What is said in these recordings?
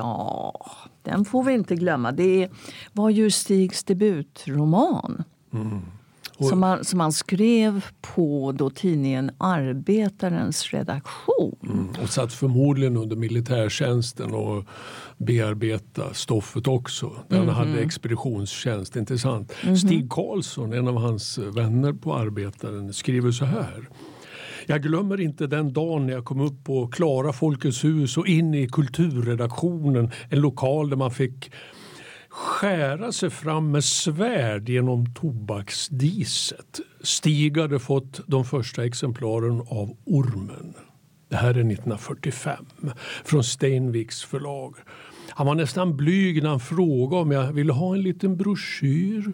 Ja, den får vi inte glömma. Det var ju Stigs debutroman. Mm. Som han, som han skrev på då tidningen Arbetarens redaktion. Mm. Och satt förmodligen under militärtjänsten och bearbeta stoffet också. Där mm. hade expeditionstjänst. Intressant. Mm. Stig Karlsson, en av hans vänner på Arbetaren, skriver så här. Jag glömmer inte den dagen när jag kom upp på Klara Folkets hus och in i kulturredaktionen. En lokal där man fick skära sig fram med svärd genom tobaksdiset. Stig hade fått de första exemplaren av Ormen. Det här är 1945 från Steinviks förlag. Han var nästan blyg när han frågade om jag ville ha en liten broschyr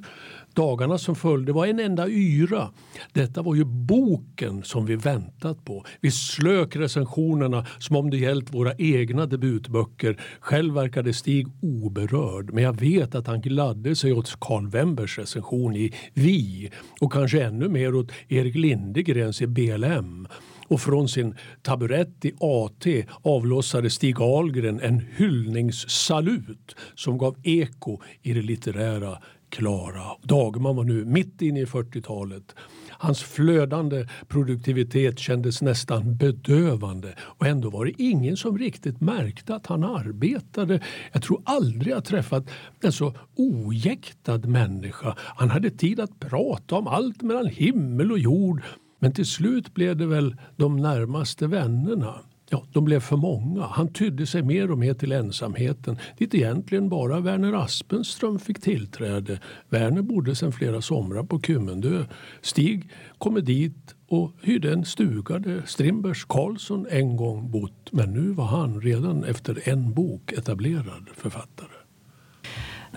Dagarna som följde var en enda yra. Detta var ju boken som vi väntat på. Vi slök recensionerna som om det gällt våra egna debutböcker. Själv verkade Stig oberörd men jag vet att han gladde sig åt Karl Wembers recension i Vi och kanske ännu mer åt Erik Lindegrens i BLM och från sin taburett i AT avlossade Stig Ahlgren en hyllningssalut som gav eko i det litterära Klara. Dagman var nu mitt inne i 40-talet. Hans flödande produktivitet kändes nästan bedövande och ändå var det ingen som riktigt märkte att han arbetade. Jag tror aldrig jag träffat en så ojäktad människa. Han hade tid att prata om allt mellan himmel och jord men till slut blev det väl de närmaste vännerna. Ja, de blev för många. Han tydde sig mer och mer till ensamheten dit egentligen bara Werner Aspenström fick tillträde. Werner bodde sedan flera somrar på Kymmendö. Stig kom dit och hyrde en stuga där Strindbergs Karlsson en gång bott. Men nu var han redan efter en bok etablerad författare.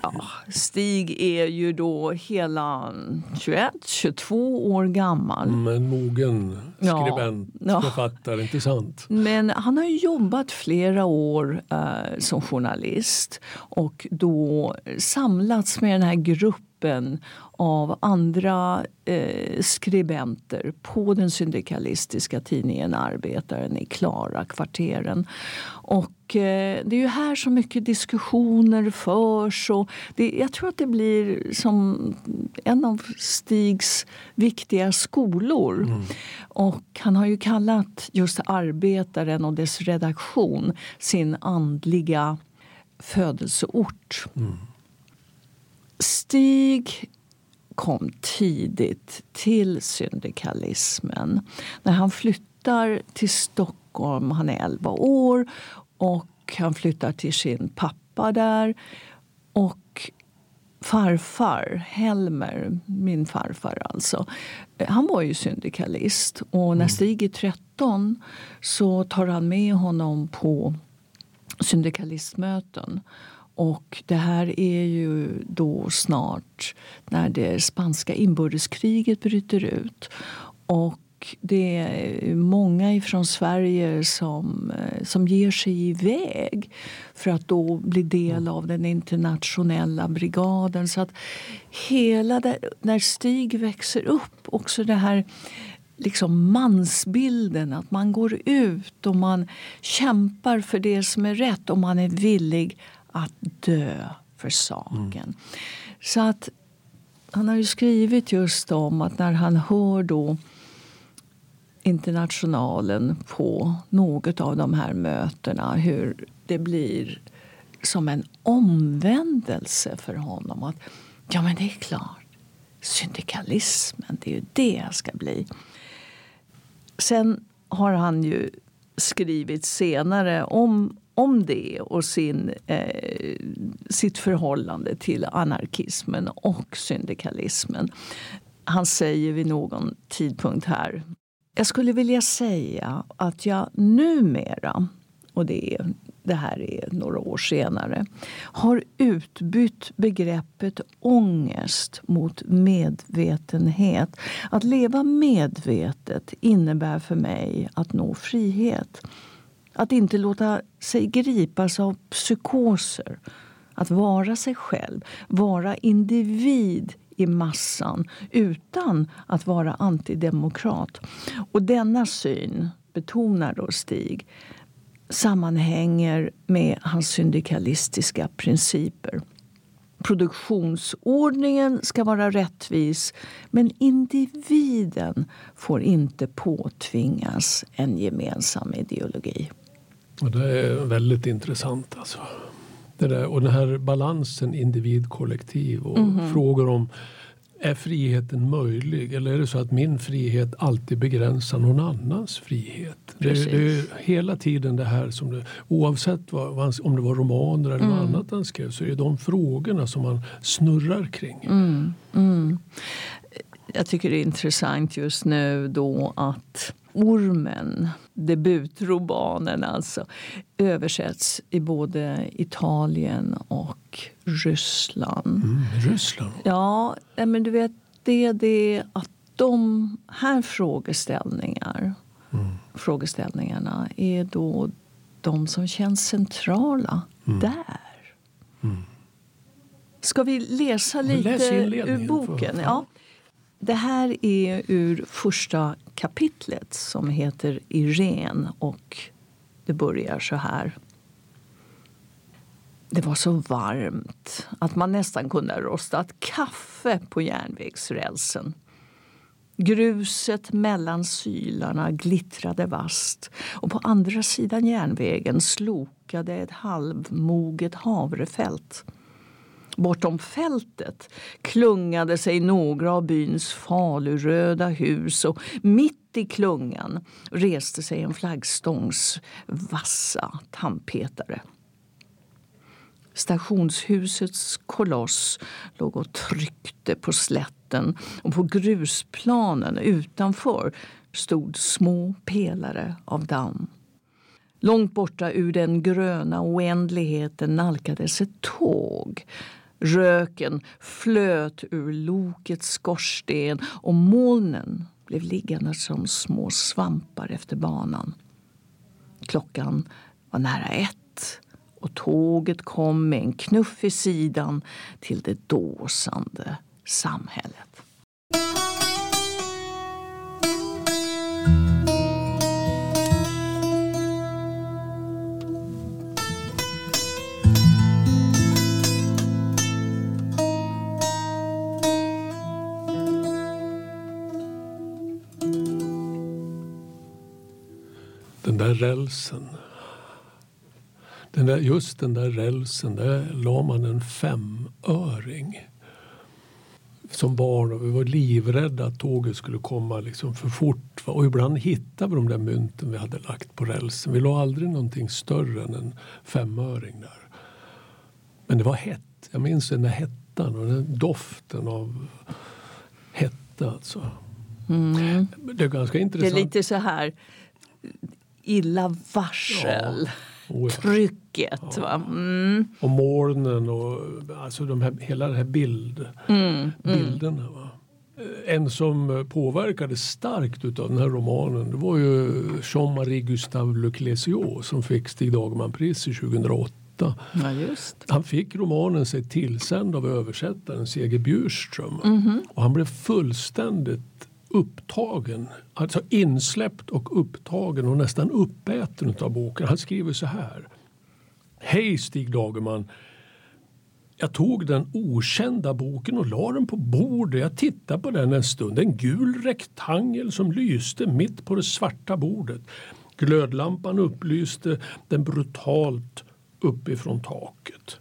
Ja, Stig är ju då hela 21-22 år gammal. Mm, en mogen skribent, ja, författare, ja. inte sant? Men han har jobbat flera år eh, som journalist och då samlats med den här gruppen gruppen av andra eh, skribenter på den syndikalistiska tidningen Arbetaren i Klara-kvarteren. Och eh, det är ju här så mycket diskussioner förs. Och det, jag tror att det blir som en av Stigs viktiga skolor. Mm. Och han har ju kallat just Arbetaren och dess redaktion sin andliga födelseort. Mm. Stig kom tidigt till syndikalismen. När han flyttar till Stockholm, han är 11 år och han flyttar till sin pappa där. Och farfar, Helmer, min farfar alltså, han var ju syndikalist. Och när mm. Stig är 13 så tar han med honom på syndikalistmöten. Och det här är ju då snart när det spanska inbördeskriget bryter ut. Och det är många från Sverige som, eh, som ger sig iväg för att då bli del av den internationella brigaden. Så att hela det, när Stig växer upp, också det här liksom mansbilden. Att man går ut och man kämpar för det som är rätt och man är villig att dö för saken. Mm. Så att han har ju skrivit just om att när han hör då Internationalen på något av de här mötena hur det blir som en omvändelse för honom. Att ja, men det är klart, syndikalismen, det är ju det jag ska bli. Sen har han ju skrivit senare om om det och sin, eh, sitt förhållande till anarkismen och syndikalismen. Han säger vid någon tidpunkt här jag skulle vilja säga att jag numera, och det, är, det här är några år senare har utbytt begreppet ångest mot medvetenhet. Att leva medvetet innebär för mig att nå frihet. Att inte låta sig gripas av psykoser. Att vara sig själv, vara individ i massan utan att vara antidemokrat. Och denna syn, betonar då Stig, sammanhänger med hans syndikalistiska principer. Produktionsordningen ska vara rättvis men individen får inte påtvingas en gemensam ideologi. Och det är väldigt intressant. Alltså. Det där, och den här balansen individ-kollektiv och mm. frågor om är friheten möjlig eller är det så att min frihet alltid begränsar någon annans frihet? Det, det, är hela tiden det här som det, oavsett vad, om det var romaner eller mm. något annat han skrev så är det de frågorna som man snurrar kring. Mm. Mm. Jag tycker det är intressant just nu då att Ormen, debutromanen alltså, översätts i både Italien och Ryssland. Mm, Ryssland? Ja, men du vet, det är det att de här frågeställningar, mm. frågeställningarna är då de som känns centrala mm. där. Mm. Ska vi läsa lite ur boken? Ja. Det här är ur första kapitlet som heter Irene och det börjar så här. Det var så varmt att man nästan kunde ha rostat kaffe på järnvägsrälsen. Gruset mellan sylarna glittrade vast och på andra sidan järnvägen slokade ett halvmoget havrefält. Bortom fältet klungade sig några av byns faluröda hus och mitt i klungan reste sig en flaggstångs vassa tandpetare. Stationshusets koloss låg och tryckte på slätten och på grusplanen utanför stod små pelare av damm. Långt borta ur den gröna oändligheten nalkades ett tåg Röken flöt ur lokets skorsten och molnen blev liggande som små svampar efter banan. Klockan var nära ett och tåget kom med en knuff i sidan till det dåsande samhället. Där rälsen. Den där, just den där rälsen, där la man en femöring. Som barn och vi var livrädda att tåget skulle komma liksom för fort. Och ibland hittade vi de där mynten vi hade lagt på rälsen. Vi la aldrig någonting större än en femöring där. Men det var hett. Jag minns den där hettan och den doften av hetta. Alltså. Mm. Det är ganska intressant. Det är lite så här illavarsel. Ja. Oh, ja. Trycket. Ja. Va? Mm. Och molnen och alltså de här, hela den här bild, mm. mm. bilderna. Va? En som påverkade starkt av den här romanen det var ju Jean-Marie Gustave Leclésio som fick Stig Dagerman-priset 2008. Ja, han fick romanen sig tillsänd av översättaren C.G. Bjurström. Mm -hmm. Och han blev fullständigt upptagen, alltså insläppt och upptagen och nästan uppäten av boken. Han skriver så här. Hej Stig Dagerman. Jag tog den okända boken och la den på bordet. Jag tittade på den en stund. En gul rektangel som lyste mitt på det svarta bordet. Glödlampan upplyste den brutalt uppifrån taket.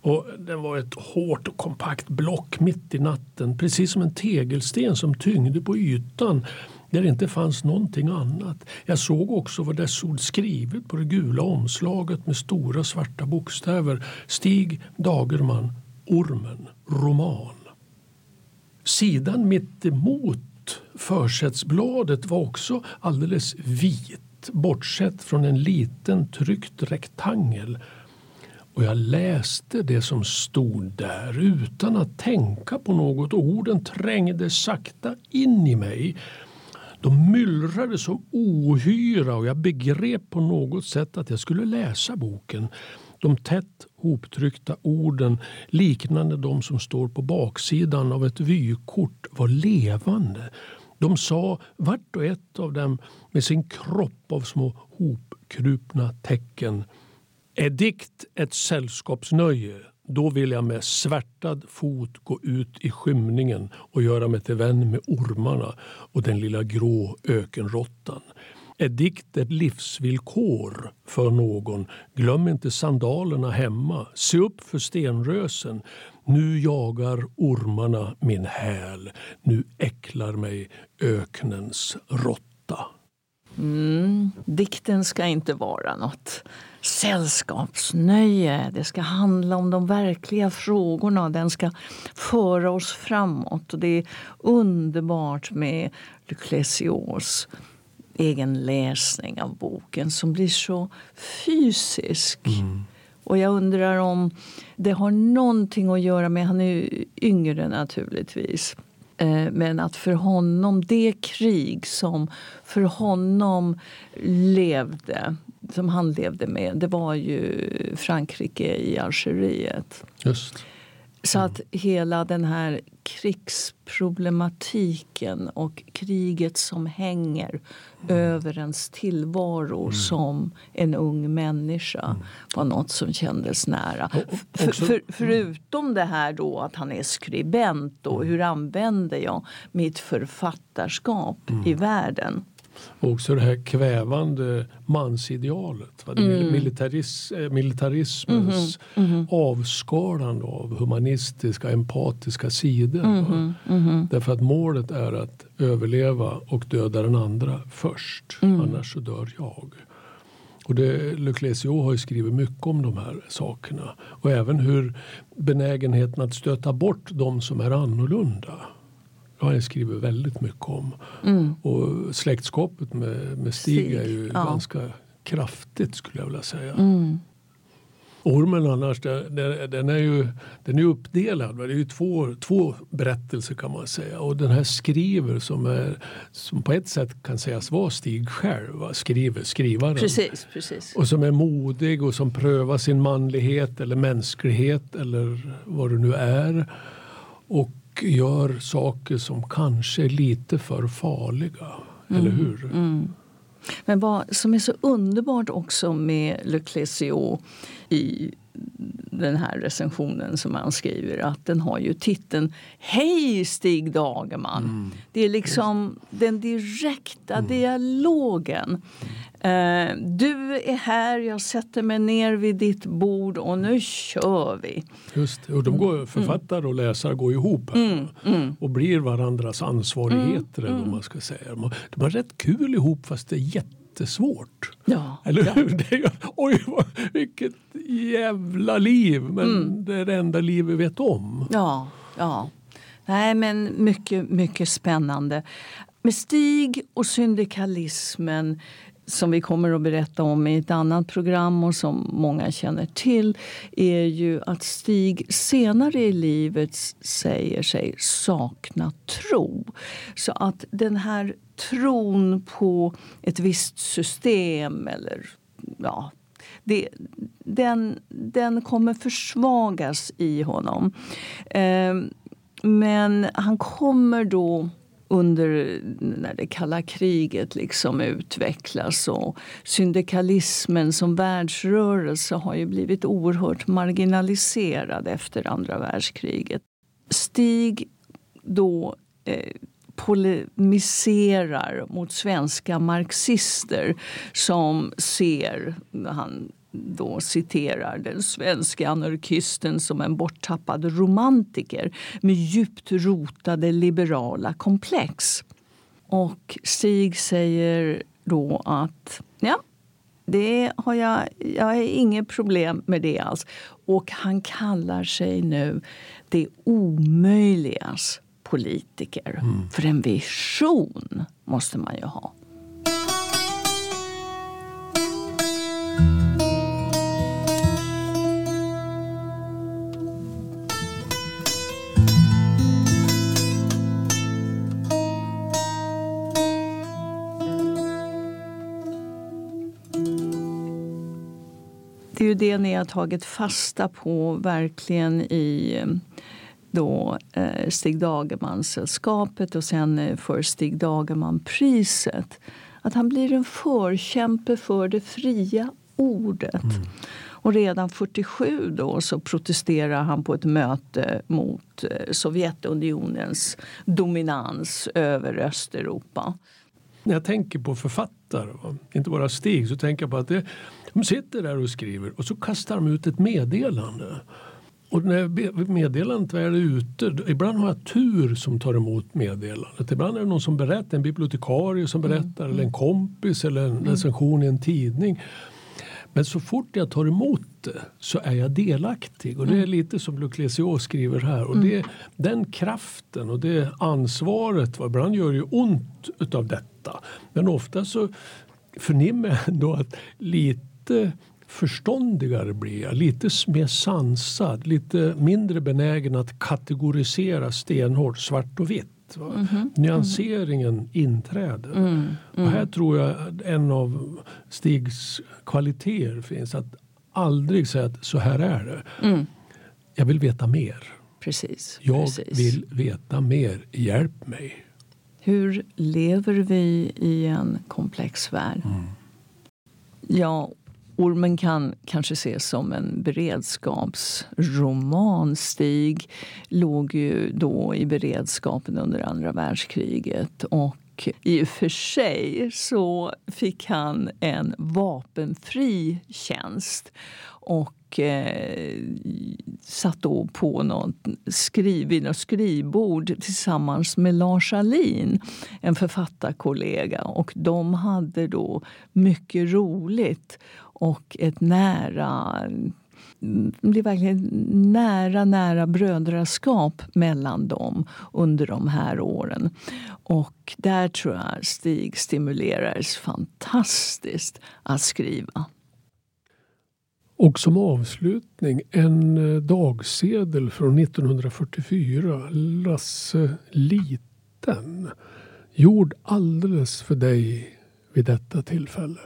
Och den var ett hårt och kompakt block mitt i natten. Precis som en tegelsten som tyngde på ytan där det inte fanns någonting annat. Jag såg också vad dess ord skrivet på det gula omslaget med stora svarta bokstäver. Stig Dagerman, Ormen, roman. Sidan mitt emot försättsbladet var också alldeles vit bortsett från en liten tryckt rektangel och jag läste det som stod där utan att tänka på något och orden trängde sakta in i mig. De myllrade som ohyra och jag begrep på något sätt att jag skulle läsa boken. De tätt hoptryckta orden, liknande de som står på baksidan av ett vykort, var levande. De sa vart och ett av dem med sin kropp av små hopkrupna tecken. Är dikt ett sällskapsnöje då vill jag med svärtad fot gå ut i skymningen och göra mig till vän med ormarna och den lilla grå ökenråttan. Är dikt ett livsvillkor för någon, glöm inte sandalerna hemma. Se upp för stenrösen. Nu jagar ormarna min häl. Nu äcklar mig öknens råtta. Mm, dikten ska inte vara något sällskapsnöje. Det ska handla om de verkliga frågorna. Den ska föra oss framåt. Och det är underbart med Luclesios egen läsning av boken som blir så fysisk. Mm. Och jag undrar om det har någonting att göra med, han är yngre naturligtvis, Eh, men att för honom, det krig som för honom levde, som han levde med, det var ju Frankrike i Algeriet. Just. Så att hela den här krigsproblematiken och kriget som hänger mm. över ens tillvaro mm. som en ung människa mm. var något som kändes nära. Och, och, för, för, förutom det här då att han är skribent, då, mm. hur använder jag mitt författarskap i mm. världen? Och också det här kvävande mansidealet. Va? Mm. Militaris, eh, militarismens mm -hmm. avskalande av humanistiska, empatiska sidor. Mm. Därför att målet är att överleva och döda den andra först. Mm. Annars så dör jag. Och det, Leclésio har ju skrivit mycket om de här sakerna. Och även hur benägenheten att stöta bort de som är annorlunda det har jag skrivit väldigt mycket om. Mm. Och släktskapet med, med Stig, Stig. är ju ja. ganska kraftigt skulle jag vilja säga. Mm. Ormen annars, den, är ju den är uppdelad. Det är ju två, två berättelser kan man säga. Och den här skriver som, är, som på ett sätt kan sägas vara Stig själv. Skriver, skrivaren. Precis, precis. Och som är modig och som prövar sin manlighet eller mänsklighet eller vad det nu är. Och gör saker som kanske är lite för farliga. Mm. Eller hur? Mm. Men vad som är så underbart också med Le Clésio i den här recensionen som han skriver att den har ju titeln Hej Stig Dagerman. Mm. Det är liksom den direkta mm. dialogen. Uh, du är här, jag sätter mig ner vid ditt bord och nu kör vi. Just och de går, mm. författare och läsare går ihop mm. Mm. och blir varandras ansvarigheter. Eller vad man ska säga. De har, de har rätt kul ihop fast det är jätte jättesvårt. Ja, Eller ja. hur? Är, oj, vilket jävla liv! Men mm. det är det enda liv vi vet om. Ja, ja. Nej, men mycket, mycket spännande. Med Stig och syndikalismen som vi kommer att berätta om i ett annat program och som många känner till är ju att Stig senare i livet säger sig sakna tro. Så att den här tron på ett visst system eller ja, det, den, den kommer försvagas i honom. Eh, men han kommer då under när det kalla kriget liksom utvecklas och syndikalismen som världsrörelse har ju blivit oerhört marginaliserad efter andra världskriget. Stig då eh, polemiserar mot svenska marxister som ser, han då citerar den svenska anarkisten som en borttappad romantiker med djupt rotade liberala komplex. Och Stig säger då att ja, det har jag, jag har inget problem med det alls. Och han kallar sig nu det omöjligas politiker. Mm. För en vision måste man ju ha. Det är ju det ni har tagit fasta på verkligen i då eh, Stig Dagerman-sällskapet och sen eh, för Stig Dagerman-priset. Att han blir en förkämpe för det fria ordet. Mm. Och redan 47 då så protesterar han på ett möte mot eh, Sovjetunionens dominans över Östeuropa. När jag tänker på författare, inte bara Stig, så tänker jag på att det, de sitter där och skriver och så kastar de ut ett meddelande. Och när meddelandet väl är ute, ibland har jag tur som tar emot meddelandet. Ibland är det någon som berättar, en bibliotekarie som berättar mm. eller en kompis eller en mm. recension i en tidning. Men så fort jag tar emot det så är jag delaktig. Och det är mm. lite som Luclesiot skriver här. Och det, Den kraften och det ansvaret, ibland gör det ont utav detta. Men ofta så förnimmer jag ändå att lite förståndigare blir jag. Lite mer sansad, lite mindre benägen att kategorisera stenhårt svart och vitt. Mm -hmm. Nyanseringen mm. inträder. Mm. Och här tror jag en av Stigs kvaliteter finns. Att aldrig säga att så här är det. Mm. Jag vill veta mer. Precis. Jag precis. vill veta mer. Hjälp mig. Hur lever vi i en komplex värld? Mm. Ja, Ormen kan kanske ses som en beredskapsroman. Stig låg ju då i beredskapen under andra världskriget och i och för sig så fick han en vapenfri tjänst och eh, satt då på något skriv, vid något skrivbord tillsammans med Lars Alin, en författarkollega. Och de hade då mycket roligt och ett nära det verkligen nära, nära brödraskap mellan dem under de här åren. Och där tror jag Stig stimulerades fantastiskt att skriva. Och som avslutning en eh, dagsedel från 1944. Lasse Liten. Gjord alldeles för dig vid detta tillfälle.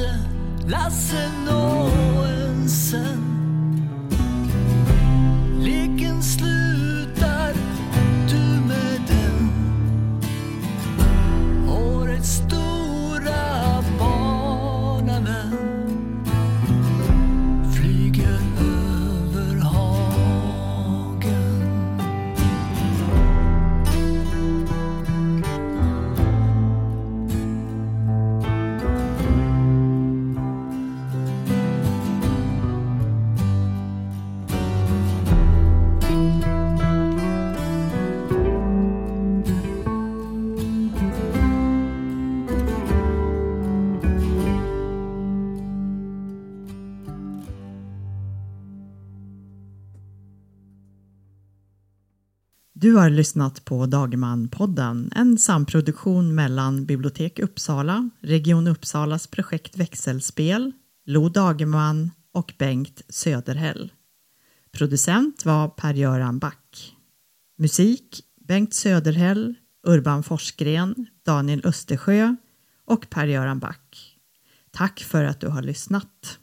se, la no. Du har lyssnat på Dagerman-podden, en samproduktion mellan Bibliotek Uppsala, Region Uppsalas projekt Växelspel, Lo Dagerman och Bengt Söderhäll. Producent var Per-Göran Back. Musik Bengt Söderhäll, Urban Forsgren, Daniel Östersjö och Per-Göran Back. Tack för att du har lyssnat.